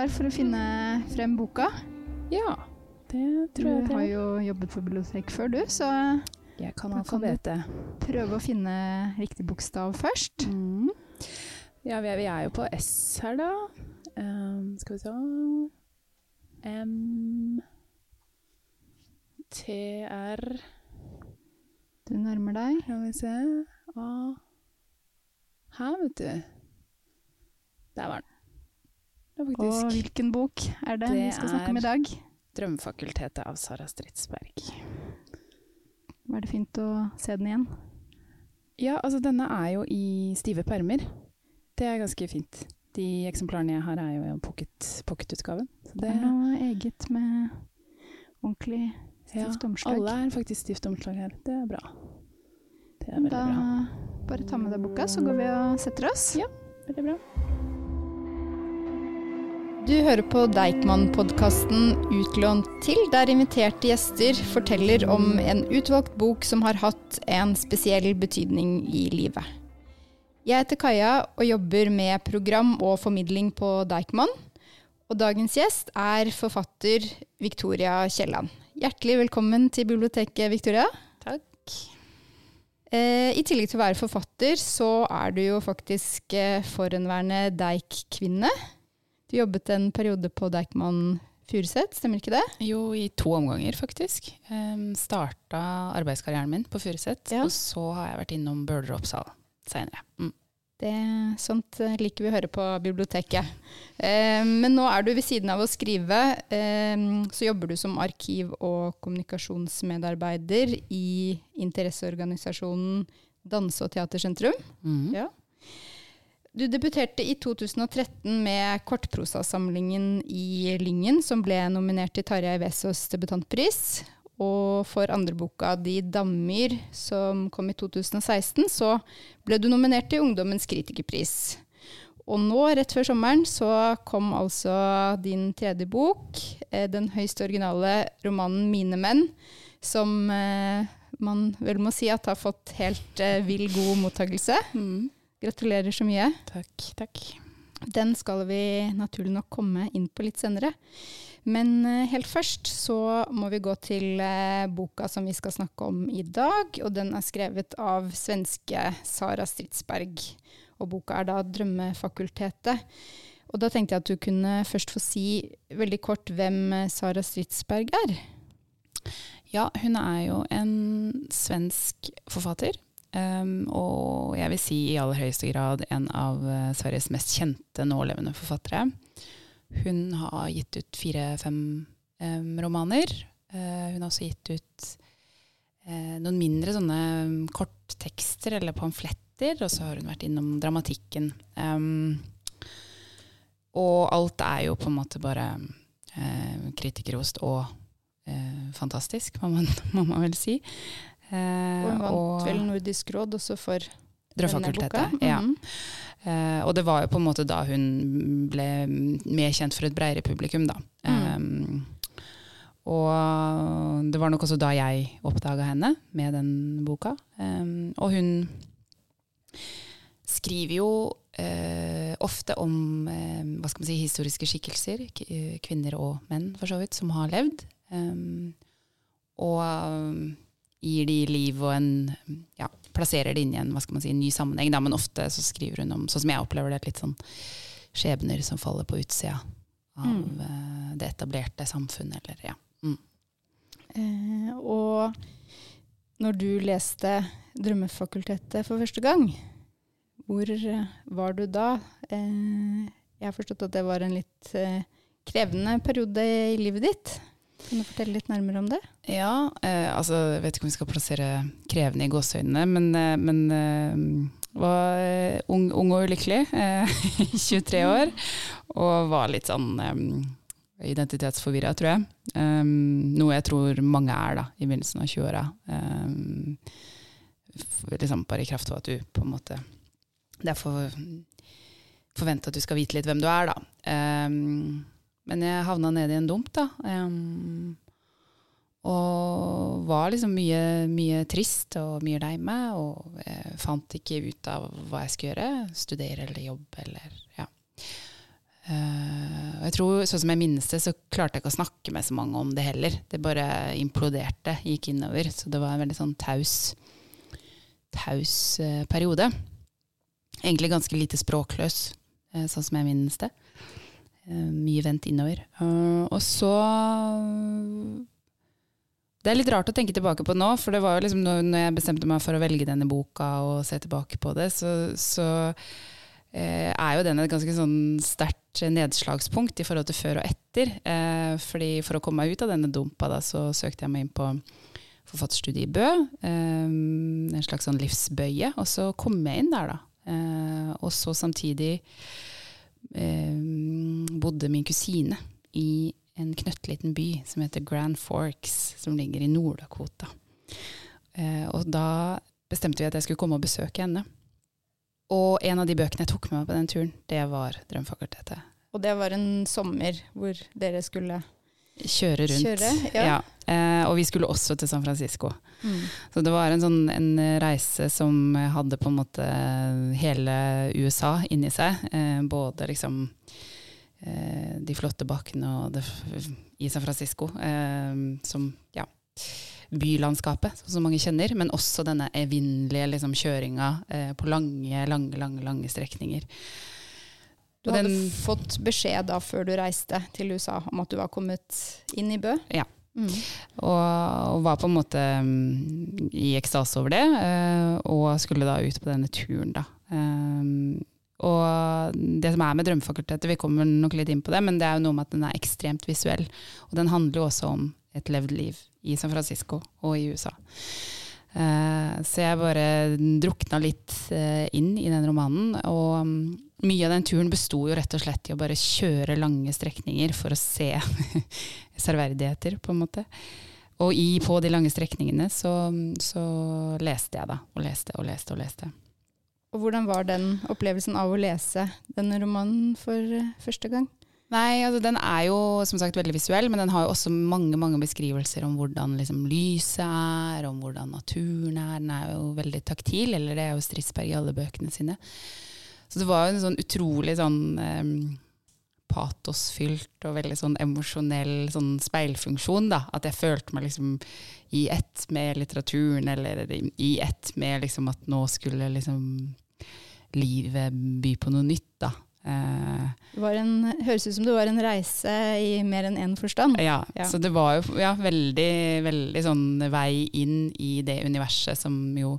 klar for å finne frem boka? Ja, det tror jeg Du har jo jobbet på bibliotek før, du, så Jeg kan altså vite. alfabetet. prøve å finne riktig bokstav først. Mm. Ja, vi er, vi er jo på S her, da. Um, skal vi se M T R Du nærmer deg. Skal vi se A Her, vet du. Der var den. Det er Og hvilken bok er det, vi skal snakke om i dag? Det er- 'Drømmefakultetet' av Sara Stridsberg. Var det fint å se den igjen? Ja, altså denne er jo i stive permer. Det er ganske fint. De eksemplarene jeg har er jo i pocket- pocketutgaven. så Det er noe eget med ordentlig stivt omslag. Alle er faktisk stivt omslag her. Det er bra. Det er veldig da bra. bare ta med deg boka, så går vi og setter oss. Ja. Veldig bra. Du hører på Deichman-podkasten Utlånt til, der inviterte gjester forteller om en utvalgt bok som har hatt en spesiell betydning i livet. Jeg heter Kaja og jobber med program og formidling på Deichman. Og dagens gjest er forfatter Victoria Kielland. Hjertelig velkommen til biblioteket, Victoria. Takk. Eh, I tillegg til å være forfatter, så er du jo faktisk eh, forhenværende Deik-kvinne. Du jobbet en periode på Deichman Furuset, stemmer ikke det? Jo, i to omganger, faktisk. Um, starta arbeidskarrieren min på Furuset, Ja. og så har jeg vært innom Bøhler og Oppsal seinere. Mm. Det, sånt liker vi å høre på biblioteket. Eh, men nå er du ved siden av å skrive, eh, så jobber du som arkiv- og kommunikasjonsmedarbeider i interesseorganisasjonen Danse- og teatersentrum. Mm. Ja. Du debuterte i 2013 med kortprosasamlingen i Lyngen, som ble nominert til Tarjei Vesaas debutantpris. Og for andre boka Di dammer, som kom i 2016, så ble du nominert til Ungdommens kritikerpris. Og nå, rett før sommeren, så kom altså din tredje bok, eh, den høyst originale romanen 'Mine menn', som eh, man vel må si at har fått helt eh, vill god mottakelse. Mm. Gratulerer så mye. Takk, takk. Den skal vi naturlig nok komme inn på litt senere. Men eh, helt først så må vi gå til eh, boka som vi skal snakke om i dag. Og den er skrevet av svenske Sara Stridsberg. Og boka er da 'Drømmefakultetet'. Og da tenkte jeg at du kunne først få si veldig kort hvem eh, Sara Stridsberg er. Ja, hun er jo en svensk forfatter. Um, og jeg vil si i aller høyeste grad en av eh, Sveriges mest kjente nålevende forfattere. Hun har gitt ut fire-fem um, romaner. Uh, hun har også gitt ut uh, noen mindre sånne um, korttekster eller pamfletter, og så har hun vært innom dramatikken. Og alt er jo på en måte bare uh, kritikerost og fantastisk, må man, må man vel si. Eh, Og hun vant og- vel Nordisk råd også for Drømmefakultetet. Ja. Mm Eh, og det var jo på en måte da hun ble mer kjent for et bredere publikum, da. Mm. Og det var nok også da jeg oppdaga henne med den boka. Og hun skriver jo Uh, ofte om uh, hva skal man si, historiske skikkelser, kvinner og menn for så vidt, som har levd. Um, og eh, gir de liv og en ja, plasserer det inn i en si, ny sammenheng. Da, men ofte så skriver hun om, sånn som jeg opplever det, litt sånn skjebner som faller på utsida av Mm. eh, det etablerte samfunnet. Eller, ja. Eh, og når du leste Drømmefakultetet for første gang, hvor eh, var du da? Eh, jeg har forstått at det var en litt eh, krevende periode i livet ditt. Kan du fortelle litt nærmere om det? Ja, eh, altså jeg vet ikke om vi skal plassere krevende i gåseøynene, men, eh, men eh, var eh, ung, ung og ulykkelig, eh, 23 år, og var litt sånn eh, identitetsforvirra, tror jeg. Um, noe jeg tror mange er da, i begynnelsen av 20-åra. Um, liksom bare i kraft av at du på en måte Det er for forventa at du skal vite litt hvem du er, da. Um, men jeg havna nede i en dump, da. Um, og var liksom mye, mye trist og mye lei meg, og jeg fant ikke ut av hva jeg skulle gjøre. Studere eller jobbe eller ja. Uh, jeg tror, sånn som jeg minnes det, så klarte jeg ikke å snakke med så mange om det heller. Det bare imploderte, gikk innover. Så det var en veldig sånn taus, taus uh, periode. Egentlig ganske lite språkløs, uh, sånn som jeg minnes det. Mye vendt innover. og så Det er litt rart å tenke tilbake på nå, for det var jo liksom når, jeg bestemte meg for å velge denne boka og se tilbake på det, så, så er jo den et ganske sånn sterkt nedslagspunkt i forhold til før og etter. Eh, fordi For å komme meg ut av denne dumpa, da, så søkte jeg meg inn på forfatterstudiet i Bø. Eh, en slags sånn livsbøye. Og så kom jeg inn der, da. Eh, og så samtidig eh, bodde min kusine i en knøttliten by som heter Grand Forks, som ligger i Nord-Dakota. Eh, og da bestemte vi at jeg skulle komme og besøke henne. Og en av de bøkene jeg tok med meg på den turen, det var 'Drømfakultetet'. Og det var en sommer hvor dere skulle Kjøre rundt. Kjøre, ja. ja. Eh, og vi skulle også til San Francisco. Mm. Så det var en, sånn, en reise som hadde på en måte hele USA inni seg. Eh, både liksom eh, de flotte bakkene og det, i San Francisco, eh, som ja bylandskapet, som mange kjenner, men også denne evinnelige liksom, kjøringa eh, på lange, lange, lange, lange strekninger. Du hadde den, fått beskjed da før du reiste til USA om at du var kommet inn i Bø? Ja. Mm. Og, og, var på en måte um, i ekstase over det, uh, og skulle da ut på denne turen, da. Um, og det som er med Drømmefakultetet, vi kommer nok litt inn på det, men det er jo noe med at den er ekstremt visuell. Og den handler jo også om et levd liv i San Francisco og i USA. Uh, så jeg bare drukna litt uh, inn i den romanen. Og um, mye av den turen besto jo rett og slett i å bare kjøre lange strekninger for å se serverdigheter, på en måte. Og i, på de lange strekningene så, så, leste jeg, da. Og leste og leste og leste. Og hvordan var den opplevelsen av å lese denne romanen for uh, første gang? Nei, altså den er jo som sagt veldig visuell, men den har jo også mange mange beskrivelser om hvordan liksom, lyset er, om hvordan naturen er. Den er jo veldig taktil, eller det er jo Stridsberg i alle bøkene sine. Så det var jo en sånn utrolig sånn um, patosfylt og veldig sånn emosjonell sånn speilfunksjon. da, At jeg følte meg liksom i ett med litteraturen, eller i ett med liksom at nå skulle liksom livet by på noe nytt. da. Eh, det en, høres ut som det var en reise i mer enn én forstand. Ja, ja, så det var jo ja, veldig, veldig sånn vei inn i det universet som jo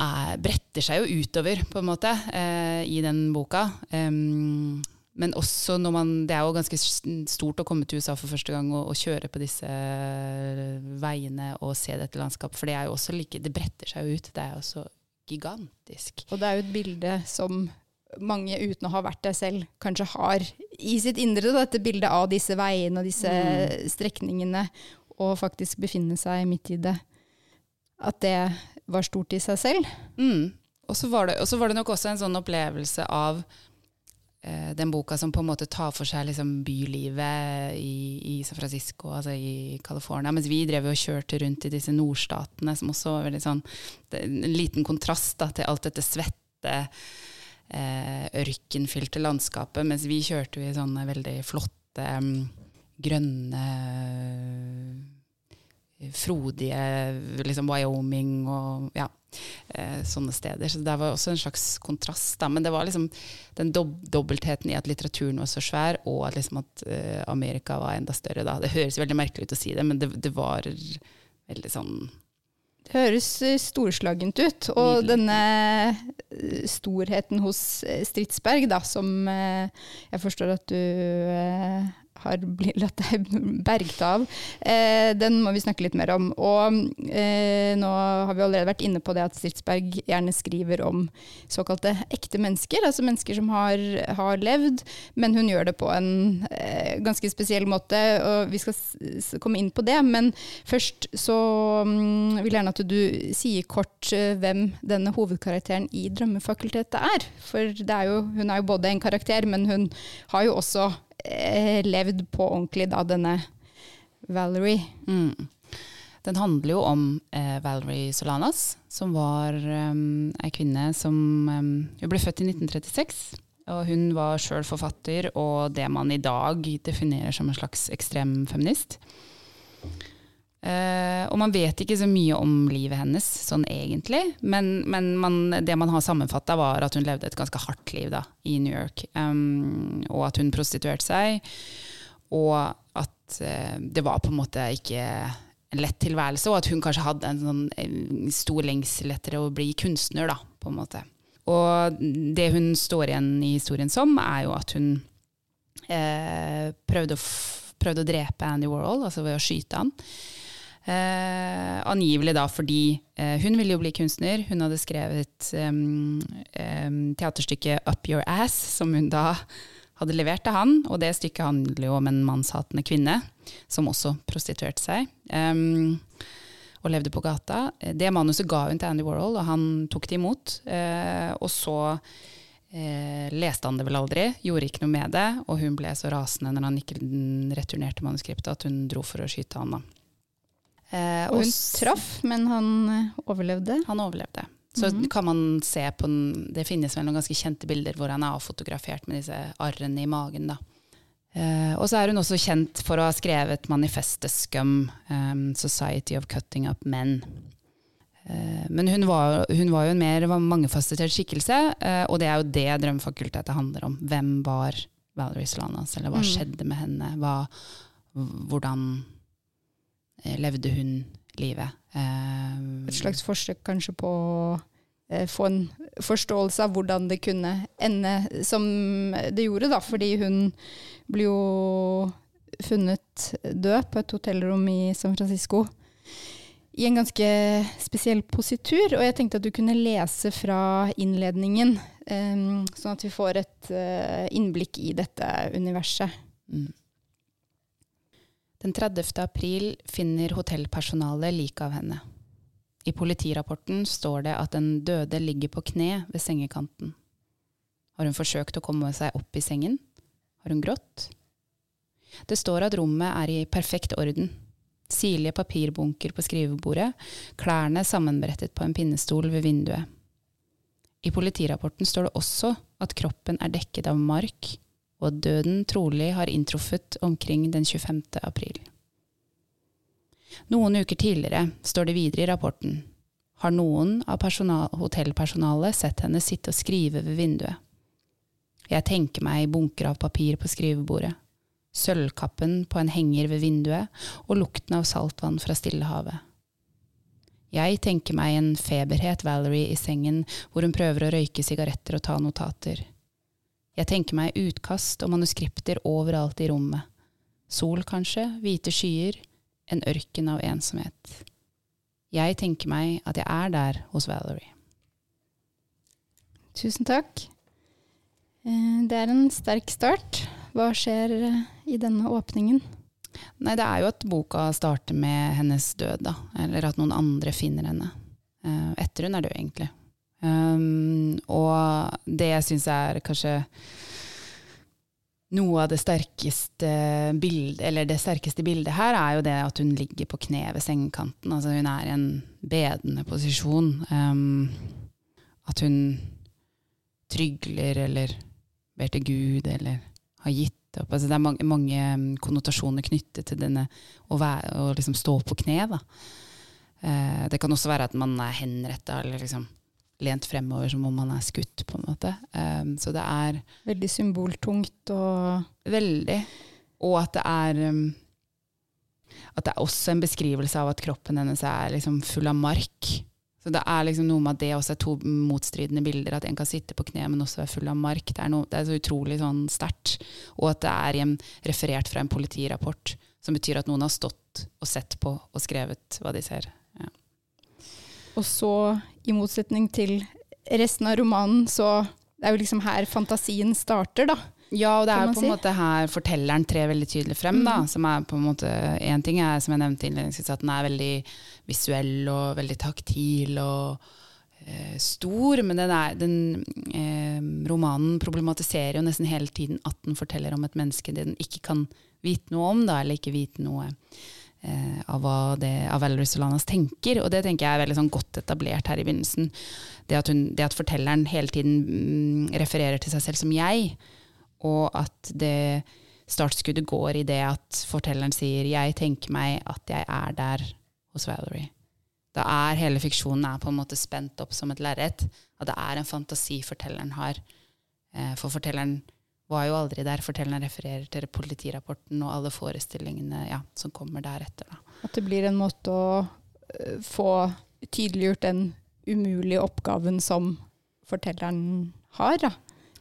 er, bretter seg jo utover, på en måte, eh, i den boka. Um, men også når man Det er jo ganske stort å komme til USA for første gang og, og kjøre på disse veiene og se dette landskapet, for det er jo også like Det bretter seg jo ut. Det er jo så gigantisk. Og det er jo et bilde som mange uten å ha vært der selv, kanskje har i sitt indre dette bildet av disse veiene og disse mm. strekningene, og faktisk befinne seg midt i det. At det var stort i seg selv. Mm. Og så var, var, det nok også en sånn opplevelse av eh, den boka som på en måte tar for seg liksom, bylivet i, i, San Francisco, altså i California. Mens vi drev og kjørte rundt i disse nordstatene, som også var veldig sånn, en liten kontrast da, til alt dette svette eh, ørkenfylte landskapet, mens vi kjørte i sånne veldig flotte, um, grønne frodige liksom Wyoming og ja, eh, sånne steder. Så det var også en slags kontrast. Da. Men det var liksom den dob dobbeltheten i at litteraturen var så svær, og at, liksom at eh, Amerika var enda større. Da. Det høres veldig merkelig ut å si det, men det, det var veldig sånn det høres eh, storslagent ut. Og Nydelig. denne eh, storheten hos eh, Stridsberg, da, som jeg forstår at du har latt deg berget av. Eh, den må vi snakke litt mer om. Og eh, nå har vi allerede vært inne på det at Stridsberg gjerne skriver om såkalte ekte mennesker, altså mennesker som har, har levd, men hun gjør det på en eh, ganske spesiell måte, og vi skal komme inn på det. Men først så um, vil jeg gjerne at du sier kort uh, hvem denne hovedkarakteren i Drømmefakultetet er. For er jo, hun er jo både en karakter, men hun har jo også eh, levd på ordentlig, da, denne Valerie. Mm. Den handler jo om eh, Valerie Solanas, som var um, ei kvinne som um, Hun ble født i 1936 Og hun var sjøl forfatter og det man i dag definerer som en slags ekstrem feminist. Uh, og man vet ikke så mye om livet hennes sånn egentlig, men, men man, det man har sammenfatta, var at hun levde et ganske hardt liv da, i New York. Um, og at hun prostituerte seg, og at uh, det var på en måte ikke en lett tilværelse, og at hun kanskje hadde en, sånn, en stor lengsel etter å bli kunstner, da, på en måte. Og det hun står igjen i historien som, er jo at hun uh, prøvde, å prøvde å drepe Andy Warhol, altså ved å skyte han. Eh, angivelig da fordi eh, hun ville jo bli kunstner. Hun hadde skrevet um, um, teaterstykket 'Up Your Ass', som hun da hadde levert til han. Og det stykket handler jo om en mannshatende kvinne som også prostituerte seg. Um, og levde på gata. Det manuset ga hun til Andy Warhol, og han tok det imot. Eh, og så eh, leste han det vel aldri, gjorde ikke noe med det, og hun ble så rasende når han ikke returnerte manuskriptet at hun dro for å skyte han. da. Eh, og hun traff, men han eh, overlevde? Han overlevde. Så mm -hmm. kan man se på den, Det finnes vel noen ganske kjente bilder hvor han er avfotografert med disse arrene i magen. da. Uh, og så er hun også kjent for å ha skrevet manifestet Scum, um, 'Society of Cutting Up Men'. Uh, men hun var, hun var, jo en mer mangefasettert skikkelse, uh, og det er jo det Drømmefakultetet handler om. Hvem var Valerie Solanas, eller hva mm. skjedde med henne? Hva, hvordan levde hun livet. Eh, Et slags forsøk kanskje på å eh, få en forståelse av hvordan det kunne ende som det gjorde, da. Fordi hun ble jo funnet død på et hotellrom i San Francisco i en ganske spesiell positur. Og jeg tenkte at du kunne lese fra innledningen, um, sånn at vi får et uh, innblikk i dette universet. Mm. Den 30. april finner hotellpersonalet liket av henne. I politirapporten står det at den døde ligger på kne ved sengekanten. Har hun forsøkt å komme seg opp i sengen? Har hun grått? Det står at rommet er i perfekt orden. Sirlige papirbunker på skrivebordet, klærne sammenbrettet på en pinnestol ved vinduet. I politirapporten står det også at kroppen er dekket av mark og at døden trolig har inntruffet omkring den 25. april. Noen uker tidligere, står det videre i rapporten, har noen av hotellpersonalet sett henne sitte og skrive ved vinduet. Jeg tenker meg bunker av papir på skrivebordet, sølvkappen på en henger ved vinduet og lukten av saltvann fra Stillehavet. Jeg tenker meg en feberhet Valerie i sengen hvor hun prøver å røyke sigaretter og ta notater. Jeg tenker meg utkast og manuskripter overalt i rommet. Sol, kanskje, hvite skyer, en ørken av ensomhet. Jeg tenker meg at jeg er der hos Valerie. Tusen takk. Eh, det er en sterk start. Hva skjer eh, i denne åpningen? Nei, det er jo at boka starter med hennes død, da. Eller at noen andre finner henne. Eh, etter hun er død, egentlig. Um, og det jeg syns er kanskje noe av det sterkeste eller det sterkeste bildet her, er jo det at hun ligger på kne ved sengekanten. Altså hun er i en bedende posisjon. Um, at hun trygler eller ber til Gud eller har gitt opp. Altså det er mange, mange konnotasjoner knyttet til denne å, være, å liksom stå på kne. Uh, det kan også være at man er henretta eller liksom lent fremover som om man er skutt, på en måte. Um, så det er Veldig symboltungt og Veldig. Og at det er um, At det er også en beskrivelse av at kroppen hennes er liksom full av mark. Så det er liksom noe med at det også er to motstridende bilder. At en kan sitte på kne, men også være full av mark. Det er, noe, det er så utrolig sånn sterkt. Og at det er en, referert fra en politirapport, som betyr at noen har stått og sett på og skrevet hva de ser. Ja. Og så, i motsetning til resten av romanen, så det er jo liksom her fantasien starter, da. Ja, og det er jo på en si. måte her fortelleren trer veldig tydelig frem. Mm. da, som er på en måte, En ting er som jeg nevnte innledningsvis, at den er veldig visuell og veldig taktil og eh, stor. Men den, er, den eh, romanen problematiserer jo nesten hele tiden at den forteller om et menneske det den ikke kan vite noe om, da, eller ikke vite noe av hva det, av Valerie Solanas tenker. Og det tenker jeg er veldig sånn godt etablert her i begynnelsen. Det at, hun, det at fortelleren hele tiden mm, refererer til seg selv som jeg, og at det startskuddet går i det at fortelleren sier 'jeg tenker meg at jeg er der hos Valerie'. Da er hele fiksjonen er på en måte spent opp som et lerret. At det er en fantasi fortelleren har. Eh, for fortelleren var jo aldri der. Fortelleren refererer til politirapporten og alle forestillingene ja, som kommer deretter. Da. At det blir en måte å uh, få tydeliggjort den umulige oppgaven som fortelleren har. Da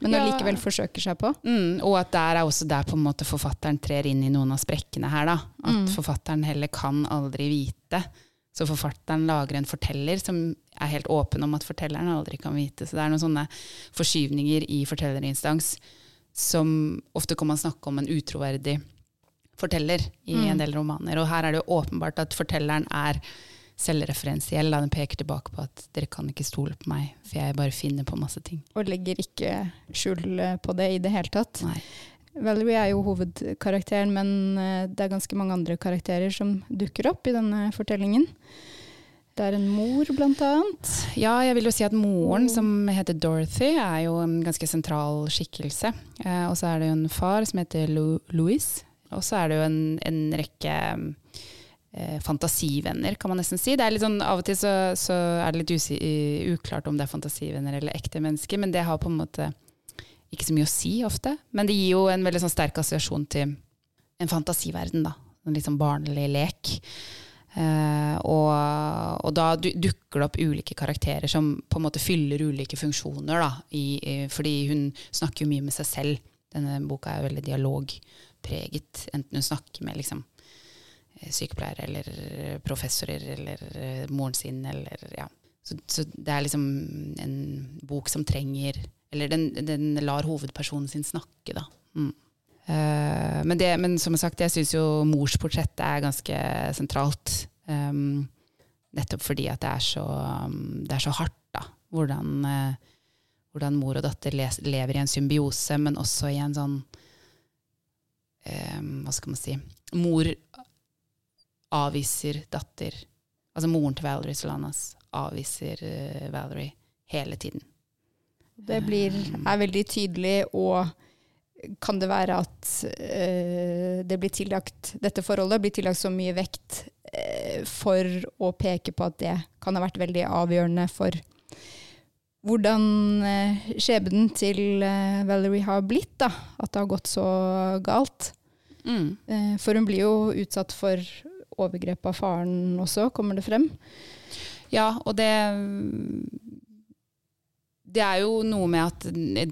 men allikevel forsøker seg på. Mm, og at der er også der på en måte forfatteren trer inn i noen av sprekkene her. da. At mm. forfatteren heller kan aldri vite. Så forfatteren lager en forteller som er helt åpen om at fortelleren aldri kan vite. Så det er noen sånne forskyvninger i fortellerinstans som ofte kan man snakke om en utroverdig forteller i mm. en del romaner. Og her er det jo åpenbart at fortelleren er selvreferensiell. Den peker tilbake på at dere kan ikke stole på meg, for jeg bare finner på masse ting. Og legger ikke skjul på det i det hele tatt. Nei. Valerie er jo hovedkarakteren, men eh, det er ganske mange andre karakterer som dukker opp i denne fortellingen. Det er en mor, blant annet. Ja, jeg vil jo si at moren, som heter Dorothy, er jo en ganske sentral skikkelse. Eh, og så er det jo en far som heter Louis. Og så er det jo en, en rekke eh, fantasivenner, kan man nesten si. Det er litt sånn, Av og til så, så er det litt uklart om det er fantasivenner eller ekte mennesker, men det har på en måte ikke så mye å si ofte. Men det gir jo en veldig sånn sterk assosiasjon til en fantasiverden, da. En litt sånn barnlig lek. Uh, og, og, da dukker det opp ulike karakterer som på en måte fyller ulike funksjoner. Da, i, i, fordi hun snakker jo mye med seg selv. Denne boka er jo veldig dialogpreget. Enten hun snakker med liksom, sykepleiere eller professorer eller eh, moren sin eller ja. Så, så, det er liksom en bok som trenger Eller den, den lar hovedpersonen sin snakke, da. Mm. Uh, men, det, men, som sagt, jeg syns jo morsportrettet er ganske sentralt. Um, nettopp fordi at det er så, um, det er så hardt, da. Hvordan, uh, hvordan mor og datter les, lever i en symbiose, men også i en sånn um, Hva skal man si Mor avviser datter Altså moren til Valerie Solanas avviser uh, Valerie hele tiden. Det blir, er veldig tydelig, og kan det være at uh, det blir tillagt, dette forholdet blir tillagt så mye vekt uh, for å peke på at det kan ha vært veldig avgjørende for hvordan skjebnen til Valerie har blitt. Da. At det har gått så galt. Mm. For hun blir jo utsatt for overgrep av faren også, kommer det frem. Ja, og det det er jo noe med at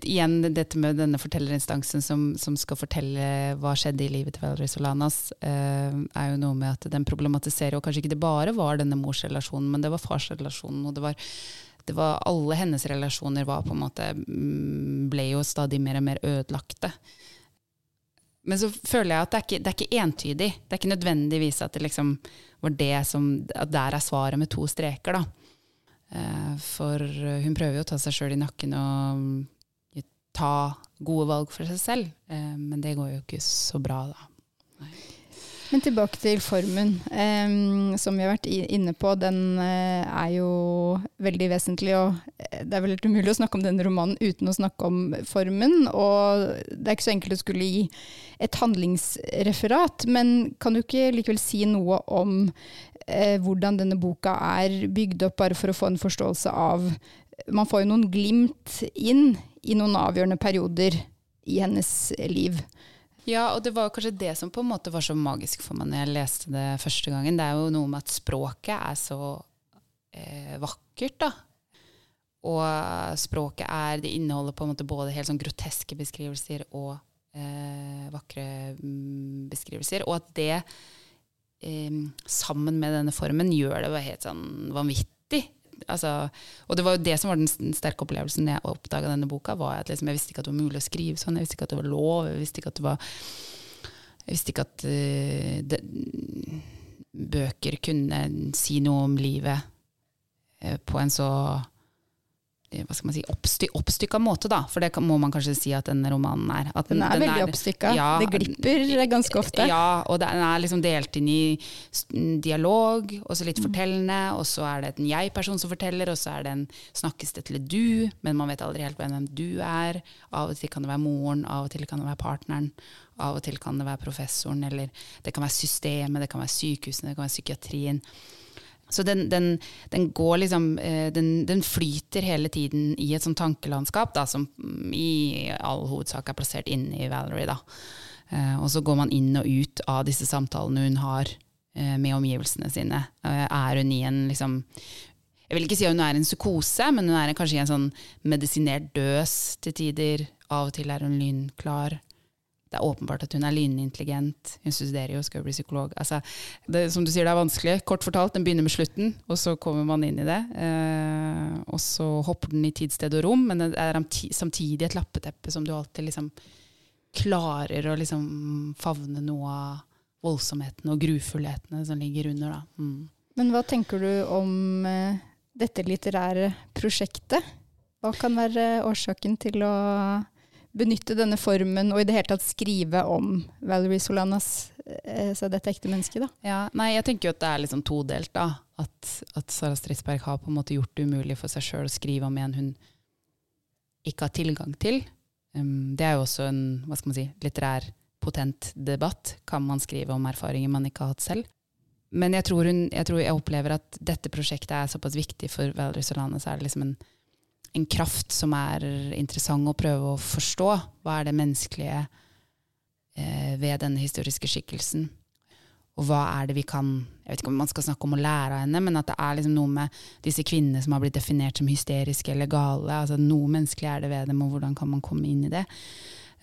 igjen dette med denne fortellerinstansen som, som skal fortelle hva skjedde i livet til Valerie Solanas, eh, er jo noe med at den problematiserer og kanskje ikke det bare var denne morsrelasjonen, men det var farsrelasjonen. og det var, det var Alle hennes relasjoner var på en måte, mm, ble jo stadig mer og mer ødelagte. Men så føler jeg at det er, ikke, det er ikke entydig. Det er ikke nødvendigvis at det liksom var det som At der er svaret med to streker, da. Eh, for hun prøver jo å ta seg sjøl i nakken og mm, ta gode valg for seg selv. Eh, men det går jo ikke så bra, da. Nei. Men tilbake til formen, um, som vi har vært inne på. Den uh, er jo veldig vesentlig, og eh, det er vel helt umulig å snakke om denne romanen uten å snakke om formen. Og det er ikke så enkelt å skulle gi et handlingsreferat, men kan du ikke likevel si noe om uh, hvordan denne boka er bygd opp, bare for å få en forståelse av Man får jo noen glimt inn i noen avgjørende perioder i hennes liv. Ja, og det var kanskje det som på en måte var så magisk for meg når jeg leste det første gangen. Det er jo noe med at språket er så eh, vakkert, da. Og språket er Det inneholder på en måte både helt sånn groteske beskrivelser og eh, vakre mm, beskrivelser. Og at det eh, sammen med denne formen gjør det helt sånn vanvittig altså, og det var jo det som var den sterke opplevelsen jeg oppdaga denne boka. var at liksom, Jeg visste ikke at det var mulig å skrive sånn, jeg visste ikke at det var lov. Jeg visste ikke at det var jeg visste ikke at uh, det, bøker kunne si noe om livet uh, på en så hva skal man si, oppsty, oppstykka måte, da. For det kan, må man kanskje si at denne romanen er. Den er veldig oppstykka. Ja, det glipper ganske ofte. Ja, og den er liksom delt inn i dialog, og så litt fortellende, og så er det en jeg-person som forteller, og så er det en snakkes det til et du, men man vet aldri helt hvem du er. Av og til kan det være moren, av og til kan det være partneren, av og til kan det være professoren, eller det kan være systemet, det kan være sykehusene, det kan være psykiatrien. Så den, den, den går liksom eh, den, den flyter hele tiden i et sånt tankelandskap da, som mm, i all hovedsak er plassert inne i Valerie. Da. Eh, og så går man inn og ut av disse samtalene hun har eh, med omgivelsene sine. Er hun i en liksom Jeg vil ikke si at hun er i en psykose, men hun er kanskje i en sånn medisinert døs til tider. Av og til er hun lynklar. Det er åpenbart at hun er lynintelligent. Hun studerer jo, skal jo bli psykolog. Altså, det, som du sier, det er vanskelig. Kort fortalt, den begynner med slutten, og så kommer man inn i det. Eh, og så hopper den i tid, sted og rom, men det er samtidig et lappeteppe som du alltid liksom klarer å liksom favne noe av voldsomhetene og grufullhetene som ligger under. Da. Mm. Men hva tenker du om eh, dette litterære prosjektet? Hva kan være årsaken til å benytte denne formen, og i det hele tatt skrive om Valerie Solanas, eh, så dette ekte mennesket, da? Ja, nei, jeg tenker jo at det er liksom todelt, da. At, at Sara Stridsberg har på en måte gjort det umulig for seg sjøl å skrive om en hun ikke har tilgang til. Um, det er jo også en hva skal man si, litterær potent debatt. Kan man skrive om erfaringer man ikke har hatt selv? Men jeg tror, hun, jeg tror jeg opplever at dette prosjektet er såpass viktig for Valerie Solanas. er det liksom en, en kraft som er interessant å prøve å forstå. Hva er det menneskelige eh, ved denne historiske skikkelsen? Og hva er det vi kan Jeg vet ikke om man skal snakke om å lære av henne, men at det er liksom noe med disse kvinnene som har blitt definert som hysteriske eller gale. altså Noe menneskelig er det ved dem, og hvordan kan man komme inn i det?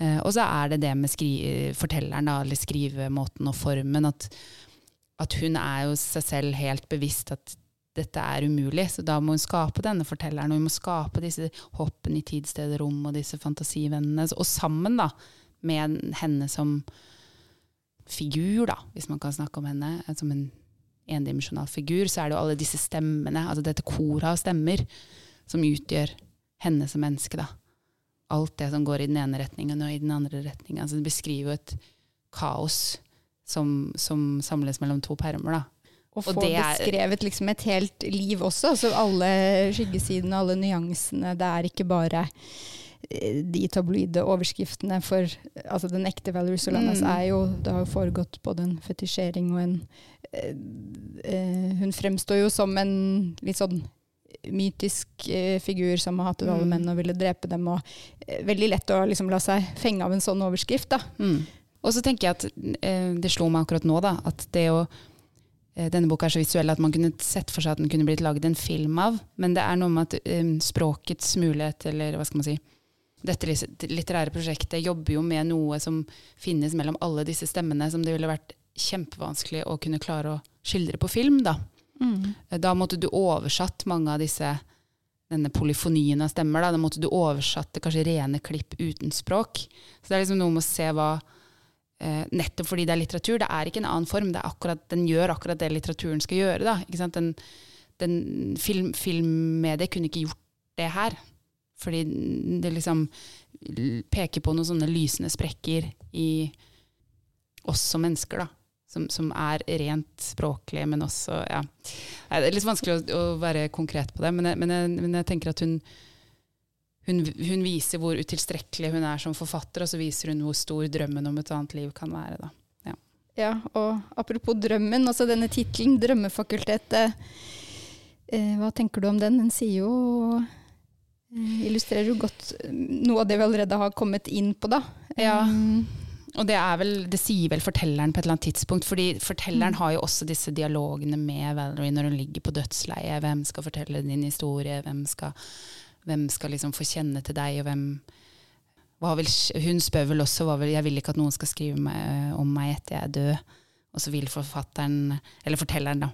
Eh, og så er det det med skri fortelleren, da, eller skrivemåten og formen. At, at hun er jo seg selv helt bevisst at dette er umulig, så da må hun skape denne fortelleren. Og hun må skape disse hoppene i tid, sted rom, og disse fantasivennene. Og sammen da, med henne som figur, da, hvis man kan snakke om henne eh, som en endimensjonal figur, så er det jo alle disse stemmene, altså dette koret av stemmer, som utgjør henne som menneske. da. Alt det som går i den ene retningen og i den andre retningen. Altså det beskriver jo et kaos som, som samles mellom to permer. da. Og få det er- beskrevet liksom et helt liv også, altså alle skyggesidene, alle nyansene. Det er ikke bare eh, de tabloide overskriftene for altså Den ekte Valerie Solanas Mm. er jo Det har jo foregått både en fetisjering og en eh, eh, Hun fremstår jo som en litt sånn mytisk eh, figur som har hatet alle Mm. menn og ville drepe dem. og eh, Veldig lett å liksom la seg fenge av en sånn overskrift. da. Mm. Og så tenker jeg at eh, det slo meg akkurat nå, da, at det å denne boka er så visuell at man kunne sett for seg at den kunne blitt laget en film av. Men det er noe med at um, språkets mulighet, eller hva skal man si Dette litterære prosjektet jobber jo med noe som finnes mellom alle disse stemmene, som det ville vært kjempevanskelig å kunne klare å skildre på film. Da, Mm. da måtte du oversatt mange av disse denne polyfonien av stemmer. Da, da måtte du oversatt til kanskje rene klipp uten språk. Så det er liksom noe med å se hva eh, Nettopp fordi det er litteratur, det er ikke en annen form. Akkurat, den gjør akkurat det litteraturen skal gjøre. Da? Den, den film, filmmediet kunne ikke gjort det her. Fordi det liksom peker på noen sånne lysende sprekker i oss som mennesker, da. Som, som er rent språklige, men også ja. Det er litt vanskelig å, å være konkret på det, men jeg, men jeg, men jeg tenker at hun, hun, hun viser hvor utilstrekkelig hun er som forfatter, og så viser hun hvor stor drømmen om et annet liv kan være. Da. Ja, og apropos drømmen, altså denne tittelen, 'Drømmefakultetet', eh, hva tenker du om den? Den sier jo eh, Illustrerer jo godt eh, noe av det vi allerede har kommet inn på, da. Ja. Og det, er vel, det sier vel fortelleren på et eller annet tidspunkt, fordi fortelleren Mm. har jo også disse dialogene med Valerie når hun ligger på dødsleiet. Hvem skal fortelle din historie? Hvem skal, hvem skal liksom få kjenne til deg? Og hvem vil, Hun spør vel også vil, Jeg vil ikke at noen skal skrive meg, om meg etter jeg er død. Og så vil forfatteren, eller fortelleren, da,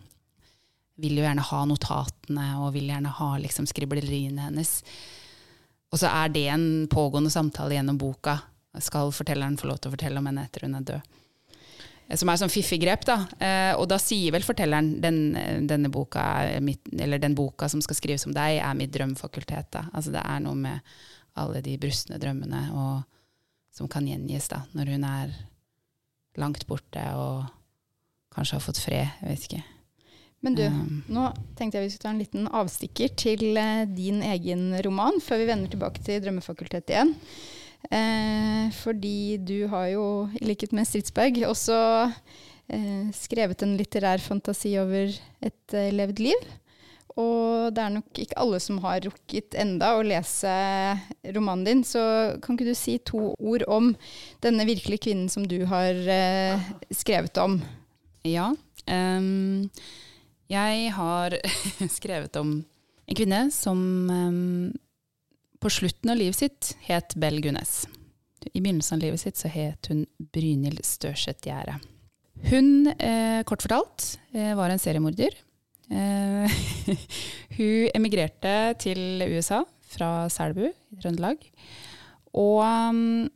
vil jo gjerne ha notatene og vil gjerne ha liksom skribleriene hennes. Og så er det en pågående samtale gjennom boka. Skal fortelleren få lov til å fortelle om henne etter hun er død? Som er sånn fiffig grep, da. Eh, og da sier vel fortelleren den, denne boka, mitt, eller den boka som skal skrives om deg, er mitt drømmefakultet. Da. Altså det er noe med alle de brustne drømmene og, som kan gjengis da, når hun er langt borte og kanskje har fått fred. Jeg vet ikke. Men du, um, nå tenkte jeg vi skulle ta en liten avstikker til din egen roman, før vi vender tilbake til Drømmefakultetet igjen. Eh, fordi du har jo, i likhet med Stridsberg, også eh, skrevet en litterær fantasi over et eh, levd liv. Og det er nok ikke alle som har rukket enda å lese romanen din, så kan ikke du si to ord om denne virkelige kvinnen som du har eh, skrevet om? Ja. Um, jeg har skrevet om en kvinne som um, på slutten av livet sitt het Bell Gunnes. I begynnelsen av livet sitt så het hun Brynhild Størseth Gjære. Hun, eh, kort fortalt, eh, var en seriemorder. Eh, hun emigrerte til USA fra Selbu i Trøndelag. Og um,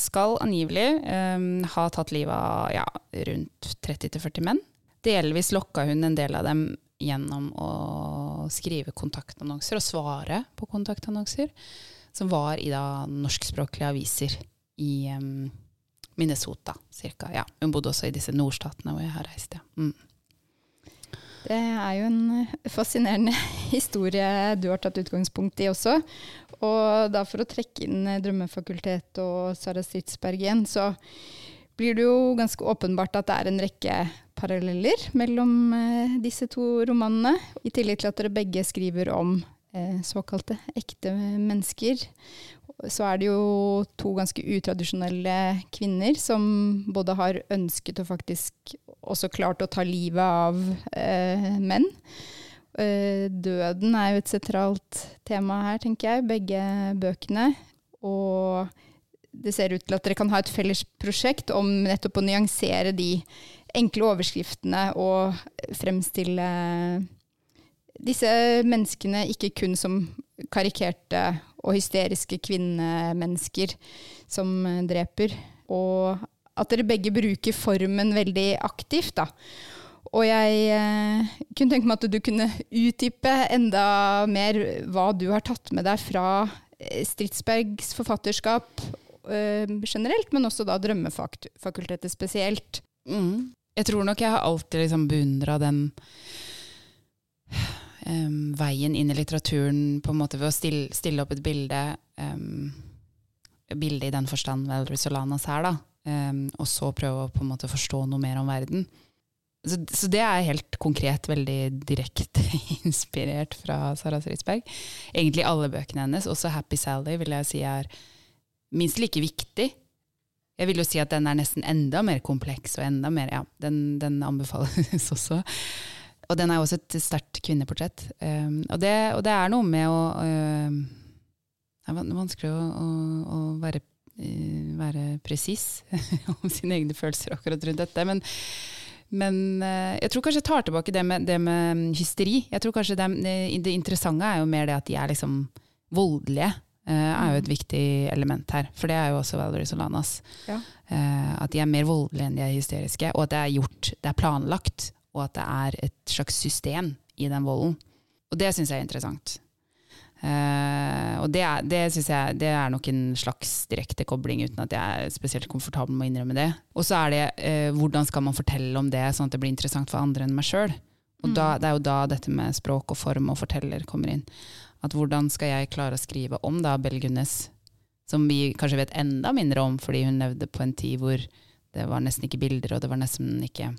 skal angivelig um, ha tatt livet av ja, rundt 30-40 menn. Delvis lokka hun en del av dem gjennom å skrive kontaktannonser og svare på kontaktannonser, som var i da norskspråklige aviser i um, Minnesota cirka. Ja, hun bodde også i disse nordstatene hvor jeg har reist. Ja. Mm. Det er jo en fascinerende historie du har tatt utgangspunkt i også. Og da for å trekke inn Drømmefakultet og Sara Stridsberg igjen, så blir det jo ganske åpenbart at det er en rekke paralleller mellom eh, disse to romanene. I tillegg til at dere begge skriver om eh, såkalte ekte mennesker, så er det jo to ganske utradisjonelle kvinner som både har ønsket og faktisk også klart å ta livet av eh, menn. Eh, døden er jo et sentralt tema her, tenker jeg, begge bøkene. Og det ser ut til at dere kan ha et felles prosjekt om nettopp å nyansere de enkle overskriftene og fremstille disse menneskene ikke kun som karikerte og hysteriske kvinnemennesker som dreper. Og at dere begge bruker formen veldig aktivt, da. Og jeg eh, kunne tenke meg at du kunne utdype enda mer hva du har tatt med deg fra Stridsbergs forfatterskap generelt, men også da Drømmefakultetet spesielt. Mm. Jeg tror nok jeg har alltid liksom beundra den um, veien inn i litteraturen på en måte ved å stille, stille opp et bilde. Um, bilde i den forstand Valerie Solanas her, da. Um, og så prøve å på en måte forstå noe mer om verden. Så, så, det er helt konkret veldig direkte inspirert fra Sara Stridsberg. Egentlig alle bøkene hennes, også Happy Sally vil jeg si er minst like viktig. Jeg vil jo si at den er nesten enda mer kompleks, og enda mer, ja, den, den anbefales også. Og den er også et sterkt kvinneportrett. Um, og, det, og, det, er noe med å uh, Det er vanskelig å, å, å være, uh, være presis om sine egne følelser akkurat rundt dette. Men, men uh, jeg tror kanskje jeg tar tilbake det med, det med hysteri. Jeg tror kanskje det, det, interessante er jo mer det at de er liksom voldelige. Uh, er jo et viktig element her. For det er jo også Valerie Solanas. Ja. Uh, at de er mer voldelige enn de er hysteriske, og at det er gjort, det er planlagt, og at det er et slags system i den volden. Og det syns jeg er interessant. Uh, og det, er, det synes jeg det er nok en slags direkte kobling, uten at jeg er spesielt komfortabel med å innrømme det. Og så er det hvordan skal man fortelle om det, sånn at det blir interessant for andre enn meg sjøl. Og mm. da, det er jo da dette med språk og form og forteller kommer inn. At hvordan skal jeg klare å skrive om da Bell Gunnes, som vi kanskje vet enda mindre om, fordi hun levde på en tid hvor det var nesten ikke bilder, og det var nesten ikke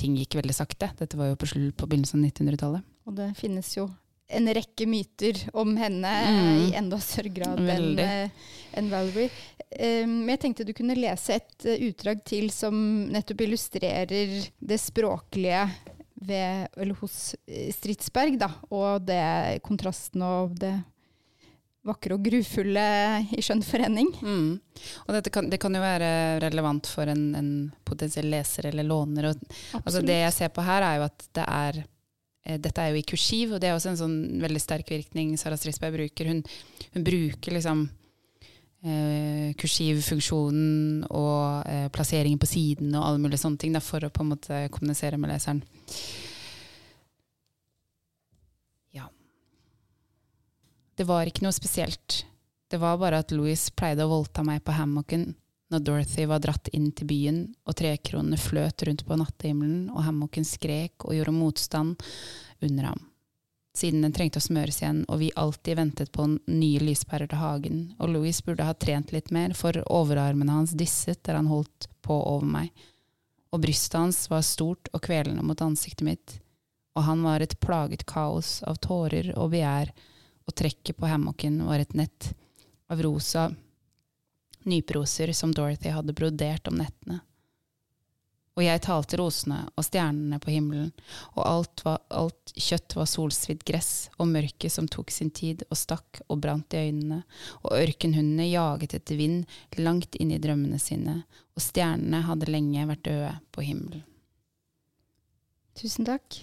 Ting gikk veldig sakte. Dette var jo på, på begynnelsen av 1900-tallet. Og det finnes jo en rekke myter om henne mm. i enda større grad enn eh, en Valerie. Um, jeg tenkte du kunne lese et uh, utdrag til som nettopp illustrerer det språklige ved, hos eh, Stridsberg, da, og det kontrasten og det vakre og grufulle i skjønn forening. Mm. Og dette kan, det kan jo være relevant for en, en potensiell leser eller låner. Og, altså det jeg ser på her, er jo at det er eh, dette er jo i kursiv, og det er også en sånn veldig sterk virkning Sara Stridsberg bruker. Hun, hun bruker liksom kursivfunksjonen og eh, plasseringen på siden og alle mulige sånne ting da, for å på en måte kommunisere med leseren. Ja. Det var ikke noe spesielt. Det var bare at Louis pleide å voldta meg på hammocken når Dorothy var dratt inn til byen og trekronene fløt rundt på nattehimmelen og hammocken skrek og gjorde motstand under ham. Siden den trengte å smøres igjen og vi alltid ventet på nye lyspærer til hagen, og Louis burde ha trent litt mer, for overarmene hans disset der han holdt på over meg, og brystet hans var stort og kvelende mot ansiktet mitt, og han var et plaget kaos av tårer og begjær, og trekket på hammocken var et nett av rosa nyproser som Dorothy hadde brodert om nettene. Og jeg talte rosene og stjernene på himmelen, og alt, var, alt kjøtt var solsvidd gress og mørket som tok sin tid og stakk og brant i øynene, og ørkenhundene jaget etter vind langt inn i drømmene sine, og stjernene hadde lenge vært døde på himmelen. Tusen takk.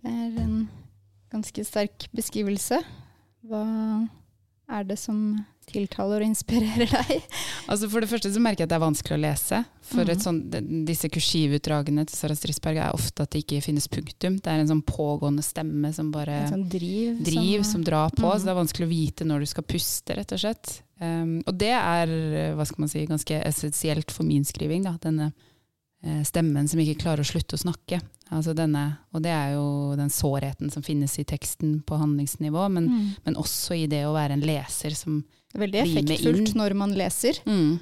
Det er en ganske sterk beskrivelse. Hva er det som tiltaler og inspirerer deg? Altså For det første så merker jeg at det er vanskelig å lese. For mm. sånt, disse kursivutdragene til Sara Strisberg er ofte at det ikke finnes punktum. Det er en sånn pågående stemme som bare sånn driv, driv som, som, drar på. Mm. Så det er vanskelig å vite når du skal puste, rett og slett. Um, og det er hva skal man si, ganske essensielt for min skriving. Da. Denne uh, stemmen som ikke klarer å slutte å snakke. Altså denne, og det er jo den sårheten som finnes i teksten på handlingsnivå, men, mm. men også i det å være en leser som Veldig effektfullt når man leser. Mm.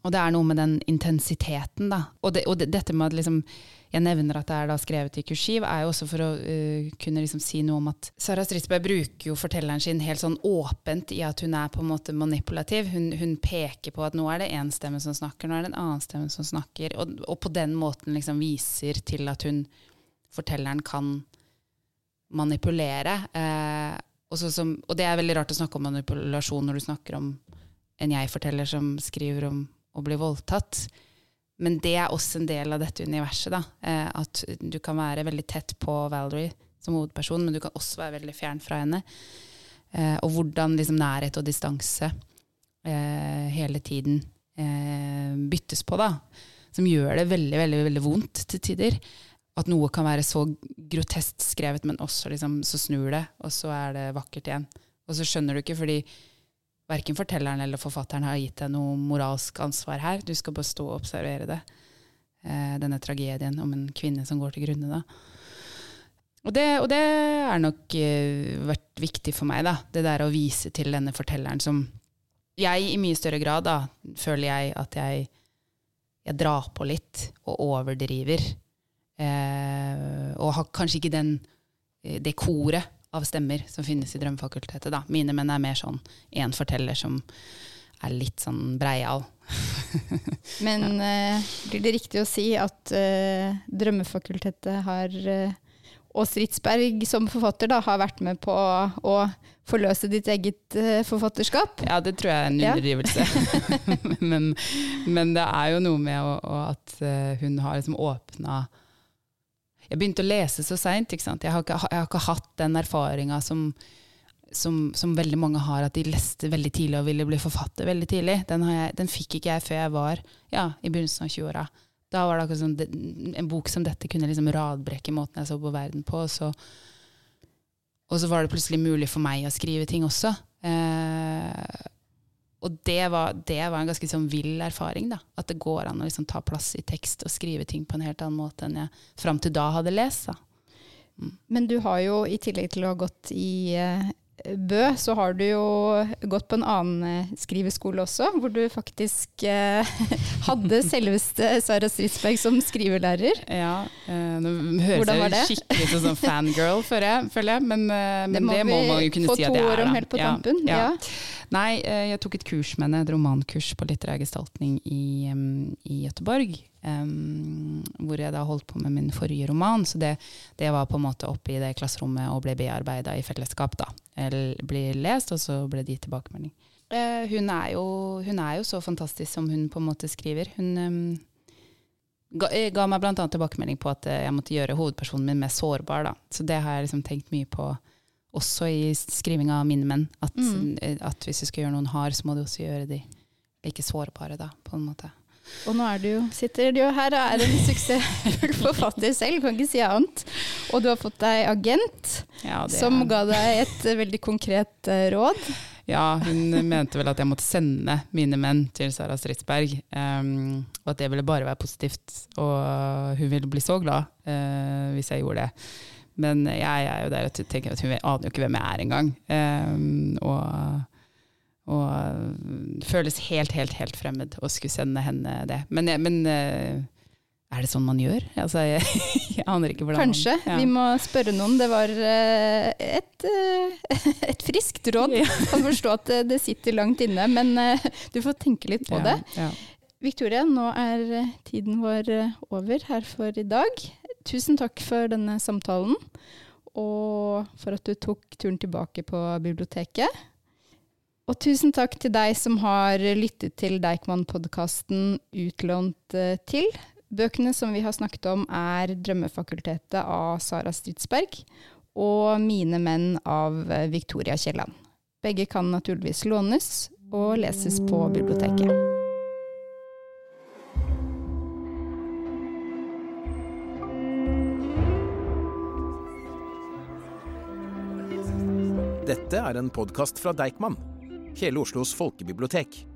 Og det er noe med den intensiteten, da. Og, det, og det, dette med at liksom, jeg nevner at det er da skrevet i kursiv, er jo også for å uh, kunne liksom si noe om at Sara Stridsberg bruker jo fortelleren sin helt sånn åpent i at hun er på en måte manipulativ. Hun, hun peker på at nå er det én stemme som snakker, nå er det en annen stemme som snakker. Og, og på den måten liksom viser til at hun, fortelleren, kan manipulere. Uh, som, og det er veldig rart å snakke om manipulasjon når du snakker om en jeg-forteller som skriver om å bli voldtatt. Men det er også en del av dette universet. da, eh, At du kan være veldig tett på Valerie som hovedperson, men du kan også være veldig fjern fra henne. Eh, og hvordan liksom, nærhet og distanse eh, hele tiden byttes på, da. Som gjør det veldig, veldig, veldig vondt til tider at noe kan være så grotesk skrevet, men også liksom, så snur det, og så er det vakkert igjen. Og så skjønner du ikke, fordi verken fortelleren eller forfatteren har gitt deg noe moralsk ansvar her. Du skal bare stå og observere det. Eh, denne tragedien om en kvinne som går til grunne. Og det, og det er nok eh, vært viktig for meg, da. Det der å vise til denne fortelleren som jeg i mye større grad da, føler jeg at jeg, jeg drar på litt og overdriver. Eh, og har kanskje ikke den, eh, det koret av stemmer som finnes i Drømmefakultetet. Da. Mine menn er mer sånn én forteller som er litt sånn breial. Men ja. eh, blir det riktig å si at eh, Drømmefakultetet har eh, og Stridsberg som forfatter da, har vært med på å forløse ditt eget uh, forfatterskap? Ja, det tror jeg er en underdrivelse. Ja. men, men, det er jo noe med å, å at hun har liksom åpna jeg begynte å lese så seint. Jeg, jeg, har ikke hatt den erfaringa som, som, som, veldig mange har, at de leste veldig tidlig og ville bli forfatter veldig tidlig. Den, jeg, den fikk ikke jeg før jeg var ja, i begynnelsen av 20-åra. Da var det akkurat sånn, En bok som dette kunne liksom radbrekke måten jeg så på verden på. Og så, og så var det plutselig mulig for meg å skrive ting også. Eh, og det var, det var, en ganske sånn vill erfaring. da, At det går an å liksom ta plass i tekst og skrive ting på en helt annen måte enn jeg fram til da hadde lest. da. Mm. Men du har jo, i tillegg til å ha gått i uh, Bø, så har du jo gått på en annen uh, skriveskole også, hvor du faktisk eh, hadde selveste Sara Stridsberg som skrivelærer. Ja, nå høres jeg skikkelig ut som sånn fangirl, føler jeg, men, men det, må, det må man jo kunne si at jeg er. Det må vi få to år om helt på tampen. Ja, ja. Nei, eh, jeg tok et kurs med henne, et romankurs på litterær gestaltning i, i Gøteborg. Um, hvor jeg da holdt på med min forrige roman. Så det, det var på en måte oppe i det klasserommet og ble bearbeida i fellesskap. da. Eller blir lest, og så ble det gitt tilbakemelding. Uh, hun, er jo, hun, er jo, så fantastisk som hun på en måte skriver. Hun um, ga, ga, meg bl.a. tilbakemelding på at jeg måtte gjøre hovedpersonen min mer sårbar. da. Så det har jeg liksom tenkt mye på også i skrivinga av mine menn. At, Mm. eh, at hvis du skal gjøre noen hard, så må du også gjøre de like sårbare, da, på en måte. Og nå er du jo, sitter du jo her og er en suksessfull forfatter selv, kan ikke si annet. Og du har fått deg agent, Ja, som ga deg et eh, veldig konkret eh, råd. Ja, hun mente vel at jeg måtte sende mine menn til Sara Stridsberg, um, og at det ville bare være positivt. Og hun ville bli så glad uh, hvis jeg gjorde det. Men jeg er jo der og tenker at hun aner jo ikke hvem jeg er engang. Um, og, og det føles helt, helt, helt fremmed å skulle sende henne det. Men, men eh, er det sånn man gjør? Altså, jeg, jeg aner ikke hvordan Kanskje. man ja. Vi må spørre noen. Det var eh, et, eh, et friskt råd. Ja. Kan forstå at det- det sitter langt inne, men eh, du får tenke litt på det. Ja, ja. Victoria, nå er eh, tiden vår eh, over her for i dag. Tusen takk for denne samtalen, og for at du tok turen tilbake på biblioteket. Og tusen takk til deg som har lyttet til Deichman-podkasten Utlånt eh, til. Bøkene som vi har snakket om er 'Drømmefakultetet' av Sara Stridsberg og 'Mine menn' av eh, Victoria Kielland. Begge kan naturligvis lånes og leses på biblioteket. Dette er en podkast fra Deichman, hele Oslos folkebibliotek.